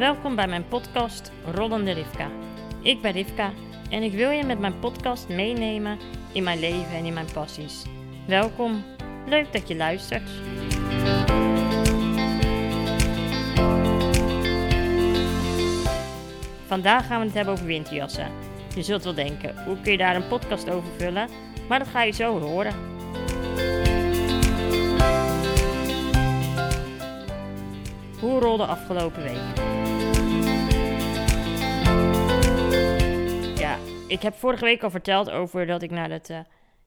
Welkom bij mijn podcast Rollende Rivka. Ik ben Rivka en ik wil je met mijn podcast meenemen in mijn leven en in mijn passies. Welkom, leuk dat je luistert. Vandaag gaan we het hebben over winterjassen. Je zult wel denken, hoe kun je daar een podcast over vullen? Maar dat ga je zo horen. Hoe rolde afgelopen week? Ik heb vorige week al verteld over dat ik naar het uh,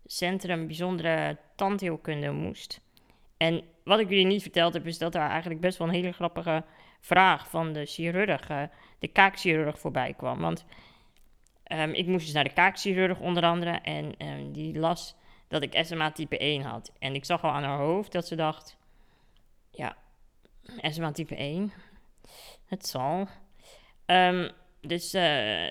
Centrum Bijzondere Tandheelkunde moest. En wat ik jullie niet verteld heb, is dat daar eigenlijk best wel een hele grappige vraag van de chirurg, uh, de kaakchirurg, voorbij kwam. Want um, ik moest dus naar de kaakchirurg onder andere en um, die las dat ik SMA type 1 had. En ik zag al aan haar hoofd dat ze dacht, ja, SMA type 1, het zal. Um, dus uh,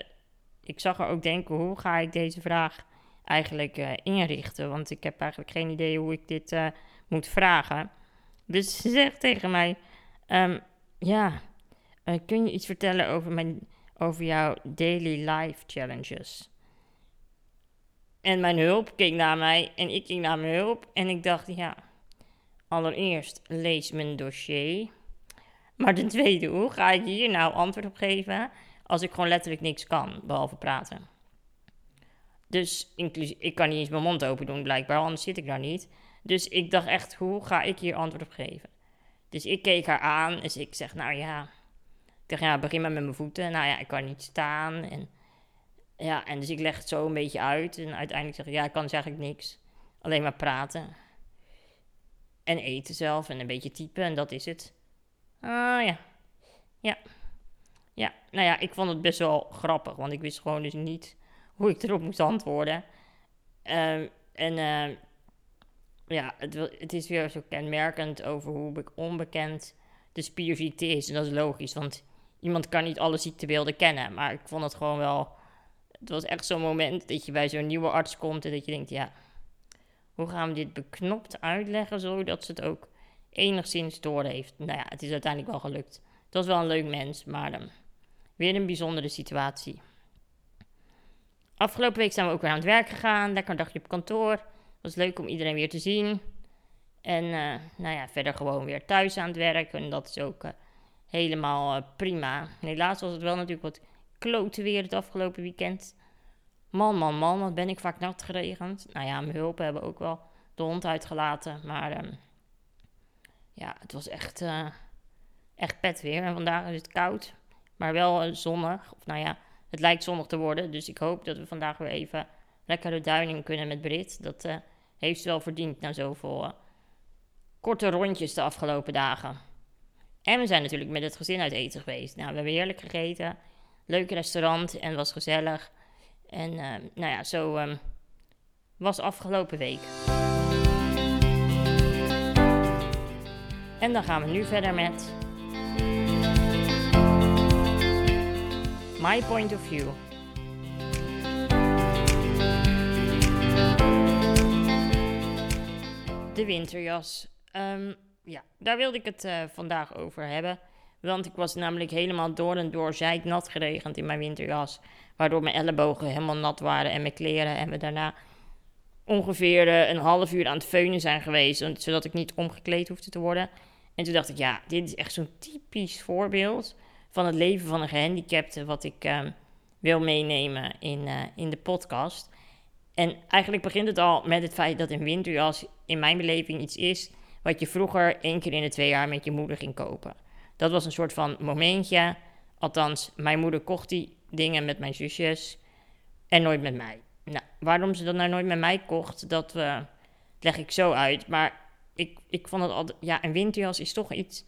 ik zag er ook denken, hoe ga ik deze vraag eigenlijk uh, inrichten? Want ik heb eigenlijk geen idee hoe ik dit uh, moet vragen. Dus ze zegt tegen mij, um, ja, kun je iets vertellen over, mijn, over jouw daily life challenges? En mijn hulp keek naar mij en ik keek naar mijn hulp en ik dacht, ja, allereerst lees mijn dossier. Maar ten tweede, hoe ga ik hier nou antwoord op geven als ik gewoon letterlijk niks kan, behalve praten? Dus ik kan niet eens mijn mond open doen, blijkbaar, anders zit ik daar niet. Dus ik dacht echt, hoe ga ik hier antwoord op geven? Dus ik keek haar aan, dus ik zeg, nou ja. Ik dacht, ja, begin maar met mijn voeten. Nou ja, ik kan niet staan. En ja, en dus ik leg het zo een beetje uit. En uiteindelijk zeg ik, ja, ik kan dus eigenlijk niks. Alleen maar praten. En eten zelf en een beetje typen en dat is het. Ah ja. Ja. Nou ja, ik vond het best wel grappig, want ik wist gewoon dus niet hoe ik erop moest antwoorden. Uh, en uh, ja, het, het, is weer zo kenmerkend over hoe onbekend de spierziekte is. En dat is logisch, want iemand kan niet alle ziektebeelden kennen. Maar ik vond het gewoon wel... Het was echt zo'n moment dat je bij zo'n nieuwe arts komt en dat je denkt, ja... Hoe gaan we dit beknopt uitleggen, zodat ze het ook enigszins door heeft. Nou ja, het is uiteindelijk wel gelukt. Het was wel een leuk mens, maar um, weer een bijzondere situatie. Afgelopen week zijn we ook weer aan het werk gegaan. Lekker dagje op kantoor. Was leuk om iedereen weer te zien. En uh, nou ja, verder gewoon weer thuis aan het werk. En dat is ook uh, helemaal uh, prima. Helaas was het wel natuurlijk wat klote weer het afgelopen weekend. Man, man, man, wat ben ik vaak nat geregend. Nou ja, mijn hulpen hebben ook wel de hond uitgelaten. Maar um, ja, het was echt, echt pet weer. En vandaag is het koud, maar wel uh, zonnig. Of nou ja, het lijkt zonnig te worden. Dus ik hoop dat we vandaag weer even lekker de duining kunnen met Brit. Dat uh, heeft ze wel verdiend na zoveel korte rondjes de afgelopen dagen. En we zijn natuurlijk met het gezin uit eten geweest. Nou, we hebben heerlijk gegeten. Leuk restaurant en was gezellig. En nou ja, zo um, was afgelopen week. En dan gaan we nu verder met My Point of View. De winterjas. Um, ja, daar wilde ik het uh, vandaag over hebben. Want ik was namelijk helemaal door en door nat geregend in mijn winterjas. Waardoor mijn ellebogen helemaal nat waren en mijn kleren. En we daarna ongeveer uh, een half uur aan het feunen zijn geweest. Zodat ik niet omgekleed hoefde te worden. En toen dacht ik, ja, dit is echt zo'n typisch voorbeeld van het leven van een gehandicapte, wat ik uh, wil meenemen in, uh, in de podcast. En eigenlijk begint het al met het feit dat een winterjas in mijn beleving iets is wat je vroeger één keer in de twee jaar met je moeder ging kopen. Dat was een soort van momentje. Althans, mijn moeder kocht die dingen met mijn zusjes en nooit met mij. Nou, waarom ze dat nou nooit met mij kocht, dat uh, leg ik zo uit. Maar ik, ik vond het altijd, ja, een winterjas is toch iets,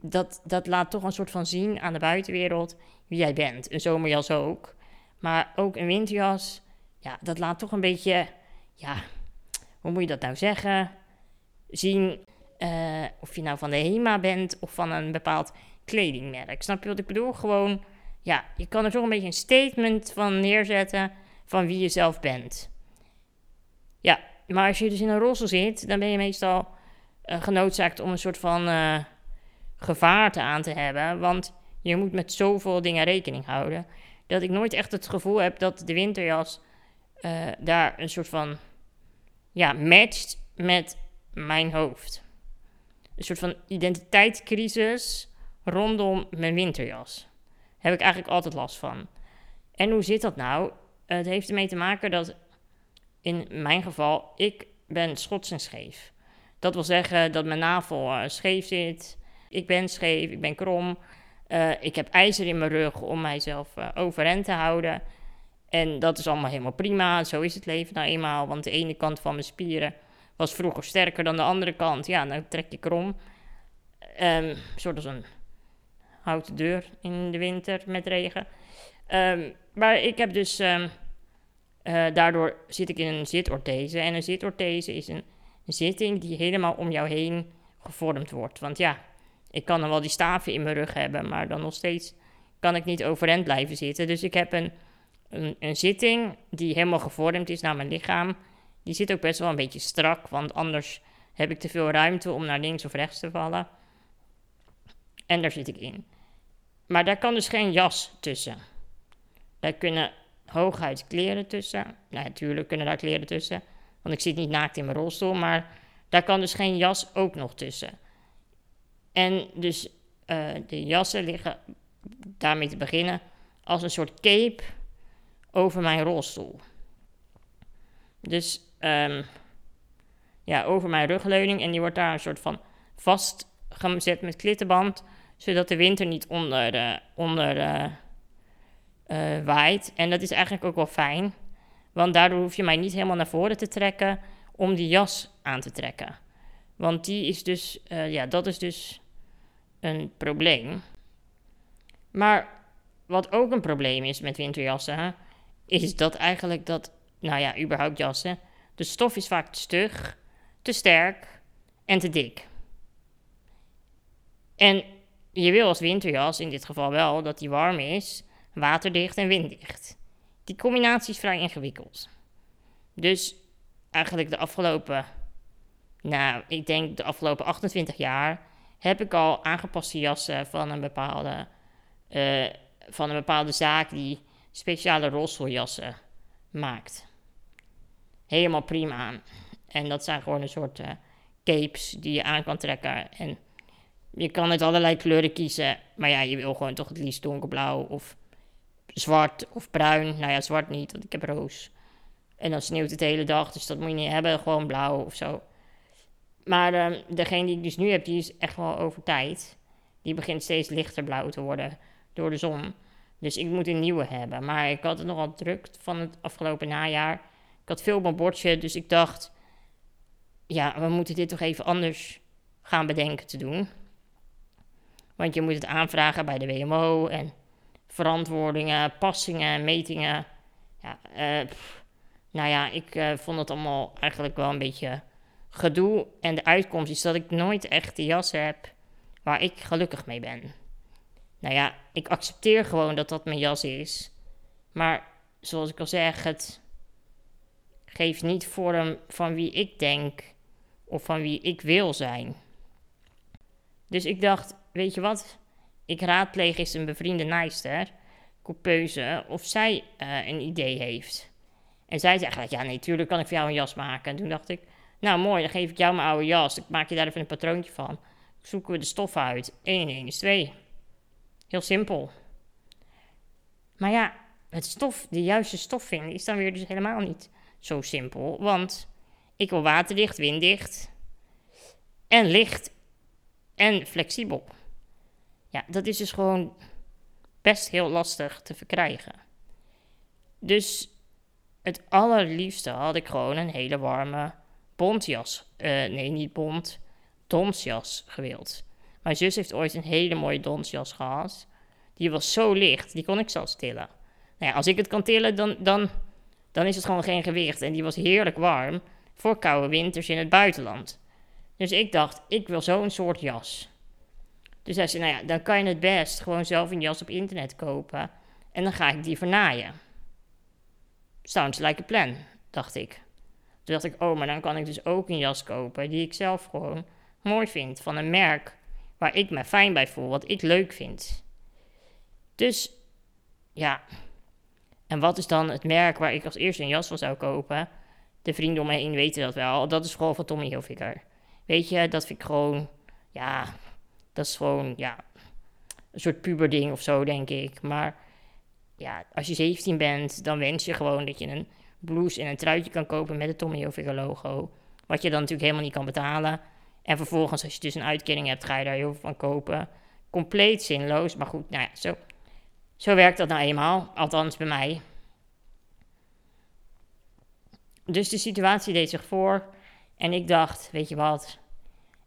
dat, dat laat toch een soort van zien aan de buitenwereld wie jij bent. Een zomerjas ook. Maar ook een winterjas, ja, dat laat toch een beetje, ja, hoe moet je dat nou zeggen? Zien uh, of je nou van de HEMA bent of van een bepaald kledingmerk. Snap je wat ik bedoel? Gewoon, ja, je kan er toch een beetje een statement van neerzetten van wie je zelf bent. Ja, maar als je dus in een roze zit, dan ben je meestal uh, genoodzaakt om een soort van uh, gevaarte aan te hebben. Want Je moet met zoveel dingen rekening houden. Dat ik nooit echt het gevoel heb dat de winterjas uh, daar een soort van ja, matcht met mijn hoofd. Een soort van identiteitscrisis rondom mijn winterjas. Heb ik eigenlijk altijd last van. En hoe zit dat nou? Het heeft ermee te maken dat in mijn geval, ik ben schots en scheef. Dat wil zeggen dat mijn navel uh, scheef zit. Ik ben scheef, ik ben krom. Uh, ik heb ijzer in mijn rug om mijzelf uh, overeind te houden. En dat is allemaal helemaal prima. Zo is het leven nou eenmaal. Want de ene kant van mijn spieren was vroeger sterker dan de andere kant. Ja, dan trek je krom. Um, soort als een houten deur in de winter met regen. Um, maar ik heb dus... Um, uh, daardoor zit ik in een zitorthese. En een zitorthese is een zitting die helemaal om jou heen gevormd wordt. Want ja, ik kan dan wel die staven in mijn rug hebben, maar dan nog steeds kan ik niet overeind blijven zitten. Dus ik heb een, een, een, zitting die helemaal gevormd is naar mijn lichaam. Die zit ook best wel een beetje strak, want anders heb ik te veel ruimte om naar links of rechts te vallen. En daar zit ik in. Maar daar kan dus geen jas tussen. Daar kunnen hooguit kleren tussen. Nou, natuurlijk kunnen daar kleren tussen, want ik zit niet naakt in mijn rolstoel, maar daar kan dus geen jas ook nog tussen. En dus uh, de jassen liggen, daarmee te beginnen, als een soort cape over mijn rolstoel. Dus um, ja, over mijn rugleuning. En die wordt daar een soort van vastgezet met klittenband. Zodat de winter niet onder, uh, onder uh, waait. En dat is eigenlijk ook wel fijn. Want daardoor hoef je mij niet helemaal naar voren te trekken om die jas aan te trekken. Want die is dus, ja, dat is dus een probleem. Maar wat ook een probleem is met winterjassen, is dat eigenlijk dat, nou ja, überhaupt jassen, de stof is vaak te stug, te sterk en te dik. En je wil als winterjas in dit geval wel dat die warm is, waterdicht en winddicht. Die combinatie is vrij ingewikkeld. Dus eigenlijk de afgelopen, nou, ik denk de afgelopen 28 jaar heb ik al aangepaste jassen van een bepaalde, uh, van een bepaalde zaak die speciale rolstoeljassen maakt. Helemaal prima. En dat zijn gewoon een soort uh, capes die je aan kan trekken. En je kan het allerlei kleuren kiezen. Maar ja, je wil gewoon toch het liefst donkerblauw of zwart of bruin. Nou ja, zwart niet, want ik heb roos. En dan sneeuwt het de hele dag, dus dat moet je niet hebben. Gewoon blauw of zo. Maar uh, degene die ik dus nu heb, die is echt wel over tijd. Die begint steeds lichter blauw te worden door de zon. Dus ik moet een nieuwe hebben. Maar ik had het nogal druk van het afgelopen najaar. Ik had veel op mijn bordje, dus ik dacht... Ja, we moeten dit toch even anders gaan bedenken te doen. Want je moet het aanvragen bij de WMO en verantwoordingen, passingen, metingen. Ja, uh, nou ja, ik uh, vond het allemaal eigenlijk wel een beetje gedoe. En de uitkomst is dat ik nooit echt de jas heb waar ik gelukkig mee ben. Nou ja, ik accepteer gewoon dat dat mijn jas is. Maar zoals ik al zeg, het geeft niet vorm van wie ik denk of van wie ik wil zijn. Dus ik dacht, weet je wat? Ik raadpleeg eens een bevriende naaister, coupeuse, of zij uh, een idee heeft. En zij zei eigenlijk, ja, nee, kan ik voor jou een jas maken. En toen dacht ik, nou, mooi, dan geef ik jou mijn oude jas. Ik maak je daar even een patroontje van. Zoeken we de stof uit. 1 in 1 is 2. Heel simpel. Maar ja, het stof, de juiste stof vinden, is dan weer dus helemaal niet zo simpel. Want ik wil waterdicht, winddicht en licht en flexibel. Ja, dat is dus gewoon best heel lastig te verkrijgen. Dus het allerliefste had ik gewoon een hele warme bontjas. Uh, nee, niet bont. Donsjas gewild. Mijn zus heeft ooit een hele mooie donsjas gehad. Die was zo licht, die kon ik zelfs tillen. Nou ja, als ik het kan tillen, dan, dan, dan is het gewoon geen gewicht. En die was heerlijk warm voor koude winters in het buitenland. Dus ik dacht, ik wil zo'n soort jas. Dus hij zei, nou ja, dan kan je het best gewoon zelf een jas op internet kopen. En dan ga ik die vernaaien. Sounds like a plan, dacht ik. Toen dacht ik, oh, maar dan kan ik dus ook een jas kopen die ik zelf gewoon mooi vind. Van een merk waar ik me fijn bij voel, wat ik leuk vind. Dus, ja. En wat is dan het merk waar ik als eerste een jas van zou kopen? De vrienden om me heen weten dat wel. Dat is gewoon van Tommy Hilfiger. Weet je, dat vind ik gewoon, ja, dat is gewoon, ja, een soort puberding of zo, denk ik. Maar ja, als je 17 bent, dan wens je gewoon dat je een blouse en een truitje kan kopen met het Tommy Hilfiger logo. Wat je dan natuurlijk helemaal niet kan betalen. En vervolgens, als je dus een uitkering hebt, ga je daar heel veel van kopen. Compleet zinloos. Maar goed, nou ja, zo, zo werkt dat nou eenmaal. Althans bij mij. Dus de situatie deed zich voor. En ik dacht, weet je wat?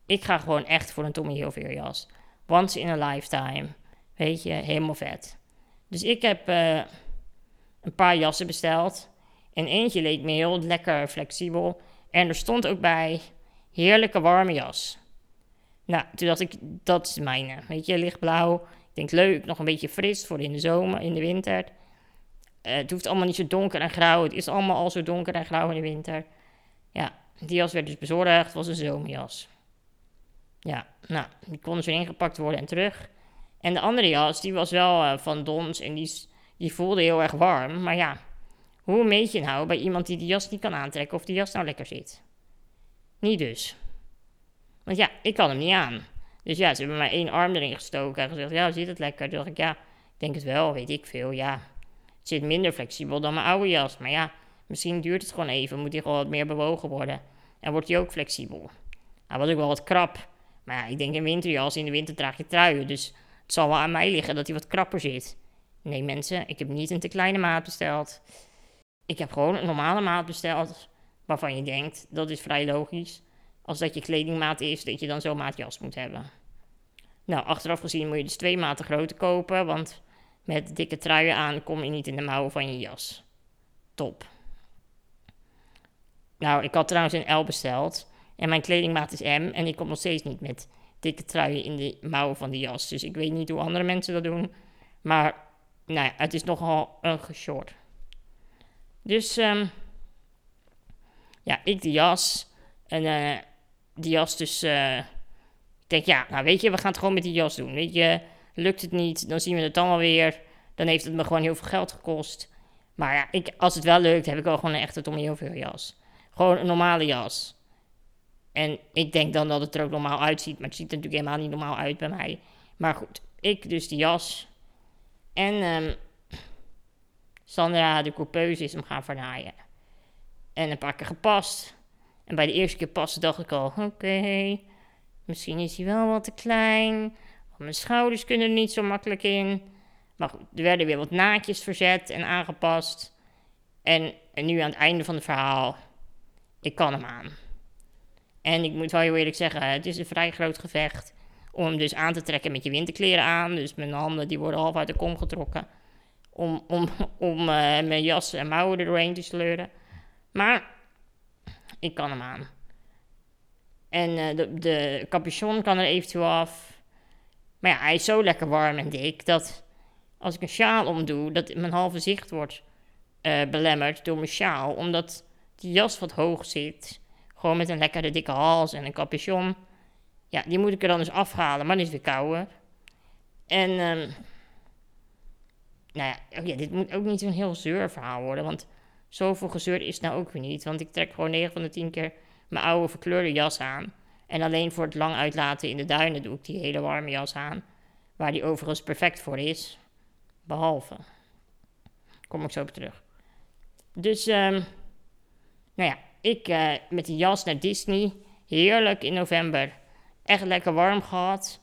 Ik ga gewoon echt voor een Tommy Hilfiger jas. Once in a lifetime. Weet je, helemaal vet. Dus ik heb uh, een paar jassen besteld. En eentje leek me heel lekker flexibel. En er stond ook bij heerlijke warme jas. Nou, toen dacht ik, dat is mijne. Weet je, lichtblauw. Ik denk leuk, nog een beetje fris voor in de zomer, in de winter. Uh, het hoeft allemaal niet zo donker en grauw. Het is allemaal al zo donker en grauw in de winter. Ja, die jas werd dus bezorgd. Het was een zomerjas. Ja, nou, die kon dus weer ingepakt worden en terug. En de andere jas, die was wel uh, van Dons en die, die voelde heel erg warm. Maar ja, hoe meet je nou bij iemand die die jas niet kan aantrekken of die jas nou lekker zit? Niet dus. Want ja, ik kan hem niet aan. Dus ja, ze hebben mij één arm erin gestoken en gezegd, ja, zit het lekker? Toen dacht ik, ja, ik denk het wel, weet ik veel, ja. Het zit minder flexibel dan mijn oude jas. Maar ja, misschien duurt het gewoon even, moet hij gewoon wat meer bewogen worden. En wordt hij ook flexibel. Hij was ook wel wat krap. Maar ja, ik denk een winterjas, in de winter draag je truien. Dus het zal wel aan mij liggen dat hij wat krapper zit. Nee mensen, ik heb niet een te kleine maat besteld. Ik heb gewoon een normale maat besteld. Waarvan je denkt, dat is vrij logisch. Als dat je kledingmaat is, dat je dan zo'n maat jas moet hebben. Nou, achteraf gezien moet je dus twee maten groter kopen. Want met dikke truien aan kom je niet in de mouwen van je jas. Top. Nou, ik had trouwens een L besteld. En mijn kledingmaat is M. En ik kom nog steeds niet met dikke truien in de mouwen van de jas. Dus ik weet niet hoe andere mensen dat doen. Maar nou ja, het is nogal een geshort. Dus um, ja, ik de jas. En uh, die jas dus... Uh, ik denk, ja, nou weet je, we gaan het gewoon met die jas doen. Weet je, lukt het niet, dan zien we het dan wel weer. Dan heeft het me gewoon heel veel geld gekost. Maar ja, ik, als het wel lukt, heb ik wel gewoon een echte Tommy Hilfiger jas. Gewoon een normale jas. En ik denk dan dat het er ook normaal uitziet. Maar het ziet er natuurlijk helemaal niet normaal uit bij mij. Maar goed, ik dus die jas. En um, Sandra de coupeuse is hem gaan vernaaien. En een paar keer gepast. En bij de eerste keer passen dacht ik al, oké, misschien is hij wel wat te klein. Mijn schouders kunnen er niet zo makkelijk in. Maar goed, er werden weer wat naadjes verzet en aangepast. En, nu aan het einde van het verhaal, ik kan hem aan. En ik moet wel heel eerlijk zeggen, het is een vrij groot gevecht om hem dus aan te trekken met je winterkleren aan. Dus mijn handen die worden half uit de kom getrokken om, om, om uh, mijn jas en mouwen er doorheen te sleuren. Maar ik kan hem aan. En uh, de, de capuchon kan er eventueel af. Maar ja, hij is zo lekker warm en dik dat als ik een sjaal omdoe, dat mijn halve zicht wordt uh, belemmerd door mijn sjaal. Omdat die jas wat hoog zit. Gewoon met een lekkere dikke hals en een capuchon. Ja, die moet ik er dan dus afhalen, maar die is weer kouder. En, um, nou ja, oh dit moet ook niet een heel zeur verhaal worden, want zoveel gezeur is nou ook weer niet. Want ik trek gewoon 9 van de 10 keer mijn oude verkleurde jas aan. En alleen voor het lang uitlaten in de duinen doe ik die hele warme jas aan. Waar die overigens perfect voor is. Behalve. Kom ik zo op terug. Dus, um, nou ja, ik uh, met die jas naar Disney. Heerlijk in november. Echt lekker warm gehad.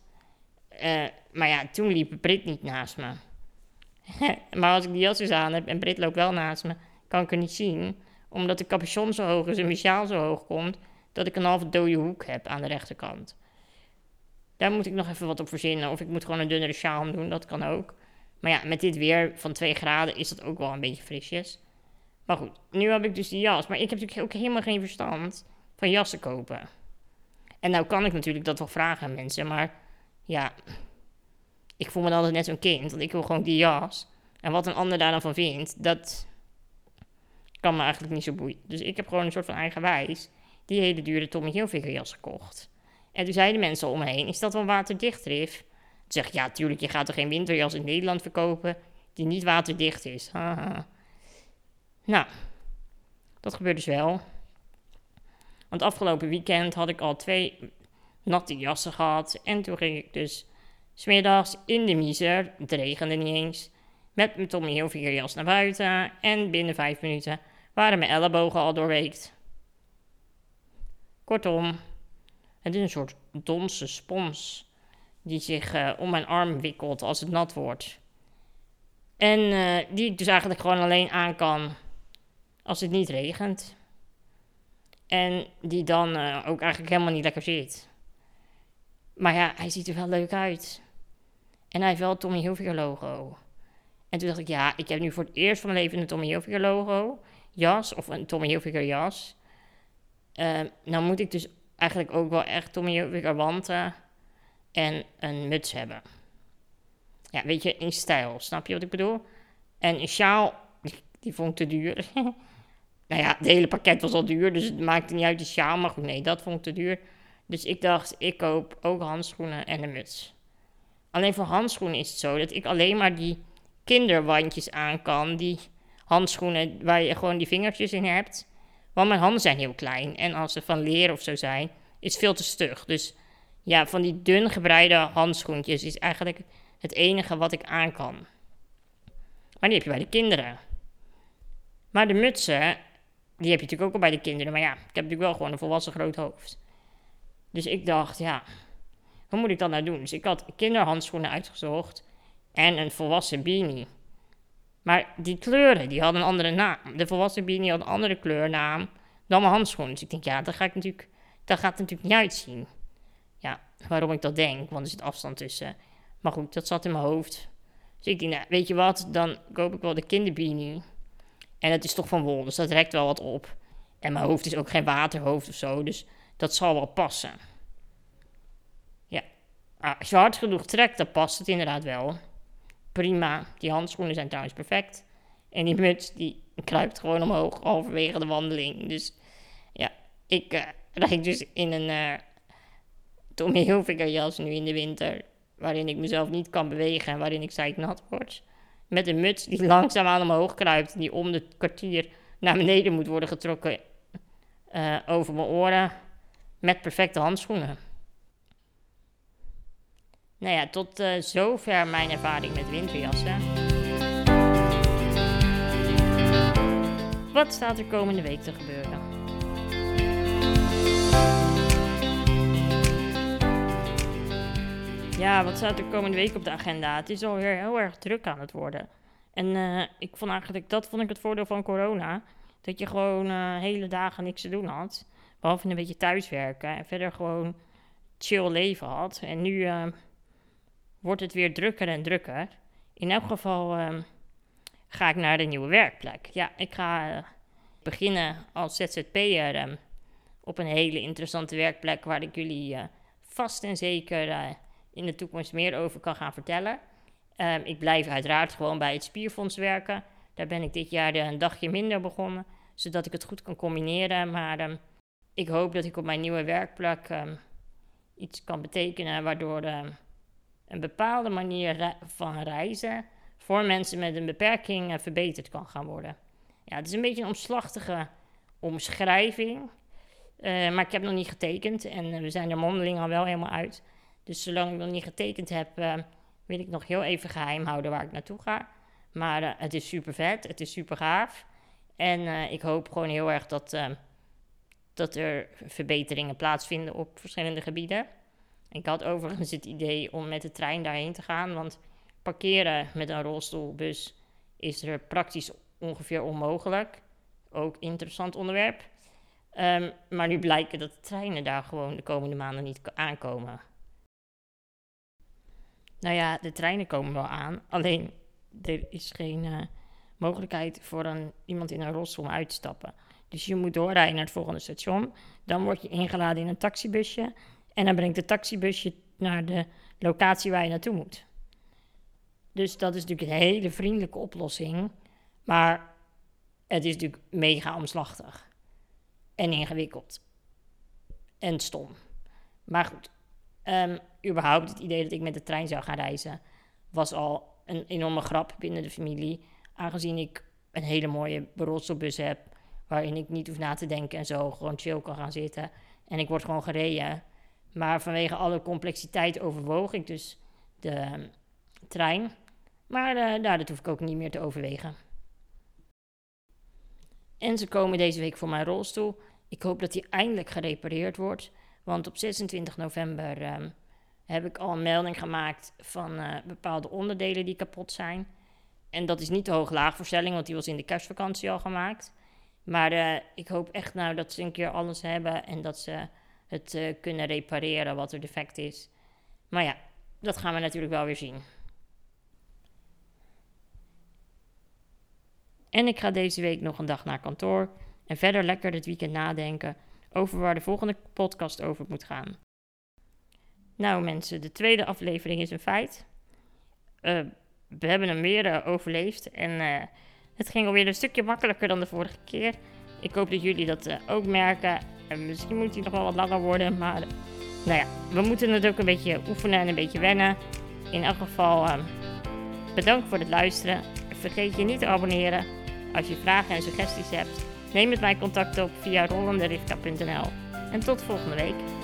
Uh, maar ja, toen liep Brit niet naast me. maar als ik die jas dus aan heb en Brit loopt wel naast me, kan ik er niet zien. Omdat de capuchon zo hoog is en mijn sjaal zo hoog komt, dat ik een halve dode hoek heb aan de rechterkant. Daar moet ik nog even wat op verzinnen. Of ik moet gewoon een dunnere sjaal doen, dat kan ook. Maar ja, met dit weer van 2 graden is dat ook wel een beetje frisjes. Maar goed, nu heb ik dus die jas. Maar ik heb natuurlijk ook helemaal geen verstand van jassen kopen. En nou kan ik natuurlijk dat wel vragen aan mensen, maar ja, ik voel me dan altijd net zo'n kind, want ik wil gewoon die jas. En wat een ander daar dan van vindt, dat kan me eigenlijk niet zo boeien. Dus ik heb gewoon een soort van eigenwijs die hele dure Tommy Hilfiger jas gekocht. En toen zeiden mensen om me heen, is dat wel waterdicht, Rif? Toen zeg ik, ja, tuurlijk, je gaat er geen winterjas in Nederland verkopen die niet waterdicht is. Haha. Nou, dat gebeurt dus wel. Want afgelopen weekend had ik al twee natte jassen gehad. En toen ging ik dus smiddags in de miser, het regende niet eens, met mijn Tommy Hilfiger jas naar buiten. En binnen vijf minuten waren mijn ellebogen al doorweekt. Kortom, het is een soort donse spons die zich uh, om mijn arm wikkelt als het nat wordt. En uh, die ik dus eigenlijk gewoon alleen aan kan als het niet regent. En die dan uh, ook eigenlijk helemaal niet lekker zit. Maar ja, hij ziet er wel leuk uit. En hij heeft wel Tommy Hilfiger logo. En toen dacht ik, ja, ik heb nu voor het eerst van mijn leven een Tommy Hilfiger logo. Jas, of een Tommy Hilfiger jas. Uh, nou moet ik dus eigenlijk ook wel echt Tommy Hilfiger wanten en een muts hebben. Ja, weet je, in stijl, snap je wat ik bedoel? En een sjaal, die vond ik te duur. nou ja, het hele pakket was al duur, dus het maakte niet uit de sjaal. Maar goed, nee, dat vond ik te duur. Dus ik dacht, ik koop ook handschoenen en een muts. Alleen voor handschoenen is het zo dat ik alleen maar die kinderwandjes aan kan. Die handschoenen waar je gewoon die vingertjes in hebt. Want mijn handen zijn heel klein. En als ze van leer of zo zijn, is het veel te stug. Dus ja, van die dun gebreide handschoentjes is eigenlijk het enige wat ik aan kan. Maar die heb je bij de kinderen. Maar de mutsen, die heb je natuurlijk ook al bij de kinderen. Maar ja, ik heb natuurlijk wel gewoon een volwassen groot hoofd. Dus ik dacht, ja, wat moet ik dan nou doen? Dus ik had kinderhandschoenen uitgezocht en een volwassen beanie. Maar die kleuren, die hadden een andere naam. De volwassen beanie had een andere kleurnaam dan mijn handschoenen. Dus ik denk, ja, dat, ga ik natuurlijk, dat gaat natuurlijk niet uitzien. Ja, waarom ik dat denk, want er zit afstand tussen. Maar goed, dat zat in mijn hoofd. Dus ik denk, nou, weet je wat, dan koop ik wel de kinderbeanie. En het is toch van wol, dus dat rekt wel wat op. En mijn hoofd is ook geen waterhoofd of zo, dus dat zal wel passen. Ah, als je hard genoeg trekt, dan past het inderdaad wel. Prima, die handschoenen zijn trouwens perfect. En die muts, die kruipt gewoon omhoog, halverwege de wandeling. Dus ja, ik uh, rijd dus in een uh, Tommy Hilfiger jas nu in de winter. Waarin ik mezelf niet kan bewegen en waarin ik nat word. Met een muts die langzaamaan omhoog kruipt. Die om het kwartier naar beneden moet worden getrokken uh, over mijn oren. Met perfecte handschoenen. Nou ja, tot uh, zover mijn ervaring met winterjassen. Wat staat er komende week te gebeuren? Ja, wat staat er komende week op de agenda? Het is alweer heel erg druk aan het worden. En uh, ik vond eigenlijk, dat vond ik het voordeel van corona. Dat je gewoon uh, hele dagen niks te doen had. Behalve een beetje thuiswerken. En verder gewoon chill leven had. En nu wordt het weer drukker en drukker. In elk geval uh, ga ik naar de nieuwe werkplek. Ja, ik ga beginnen als ZZP'er um, op een hele interessante werkplek waar ik jullie vast en zeker in de toekomst meer over kan gaan vertellen. Um, ik blijf uiteraard gewoon bij het Spierfonds werken. Daar ben ik dit jaar een dagje minder begonnen, zodat ik het goed kan combineren. Maar ik hoop dat ik op mijn nieuwe werkplek iets kan betekenen waardoor een bepaalde manier van reizen voor mensen met een beperking uh, verbeterd kan gaan worden. Ja, het is een beetje een omslachtige omschrijving, uh, maar ik heb nog niet getekend en uh, we zijn er mondeling al wel helemaal uit. Dus zolang ik nog niet getekend heb, wil ik nog heel even geheim houden waar ik naartoe ga. Maar het is super vet, het is super gaaf. En ik hoop gewoon heel erg dat, dat er verbeteringen plaatsvinden op verschillende gebieden. Ik had overigens het idee om met de trein daarheen te gaan, want parkeren met een rolstoelbus is er praktisch ongeveer onmogelijk. Ook interessant onderwerp. Um, maar nu blijkt dat de treinen daar gewoon de komende maanden niet aankomen. Nou ja, de treinen komen wel aan. Alleen er is geen uh, mogelijkheid voor een, iemand in een rolstoel om uit te stappen. Dus je moet doorrijden naar het volgende station. Dan word je ingeladen in een taxibusje. En dan brengt de taxibusje naar de locatie waar je naartoe moet. Dus dat is natuurlijk een hele vriendelijke oplossing. Maar het is natuurlijk mega omslachtig. En ingewikkeld. En stom. Maar goed, Um, überhaupt het idee dat ik met de trein zou gaan reizen was al een enorme grap binnen de familie. Aangezien ik een hele mooie berotselbus heb. Waarin ik niet hoef na te denken en zo gewoon chill kan gaan zitten. En ik word gewoon gereden. Maar vanwege alle complexiteit overwoog ik dus de ehm, trein. Maar uh, dat hoef ik ook niet meer te overwegen. En ze komen deze week voor mijn rolstoel. Ik hoop dat die eindelijk gerepareerd wordt. Want op 26 november um, heb ik al een melding gemaakt van uh, bepaalde onderdelen die kapot zijn. En dat is niet de hoog-laagverstelling, want die was in de kerstvakantie al gemaakt. Maar uh, ik hoop echt nou dat ze een keer alles hebben en dat ze het uh, kunnen repareren wat er defect is. Maar ja, dat gaan we natuurlijk wel weer zien. En ik ga deze week nog een dag naar kantoor en verder lekker dit weekend nadenken over waar de volgende podcast over moet gaan. Nou mensen, de tweede aflevering is een feit. Uh, we hebben hem weer uh, overleefd en het ging alweer een stukje makkelijker dan de vorige keer. Ik hoop dat jullie dat ook merken. En misschien moet hij nog wel wat langer worden, maar nou ja, we moeten het ook een beetje oefenen en een beetje wennen. In elk geval, bedankt voor het luisteren. Vergeet je niet te abonneren. Als je vragen en suggesties hebt, neem met mij contact op via rollenderivka.nl. En tot volgende week.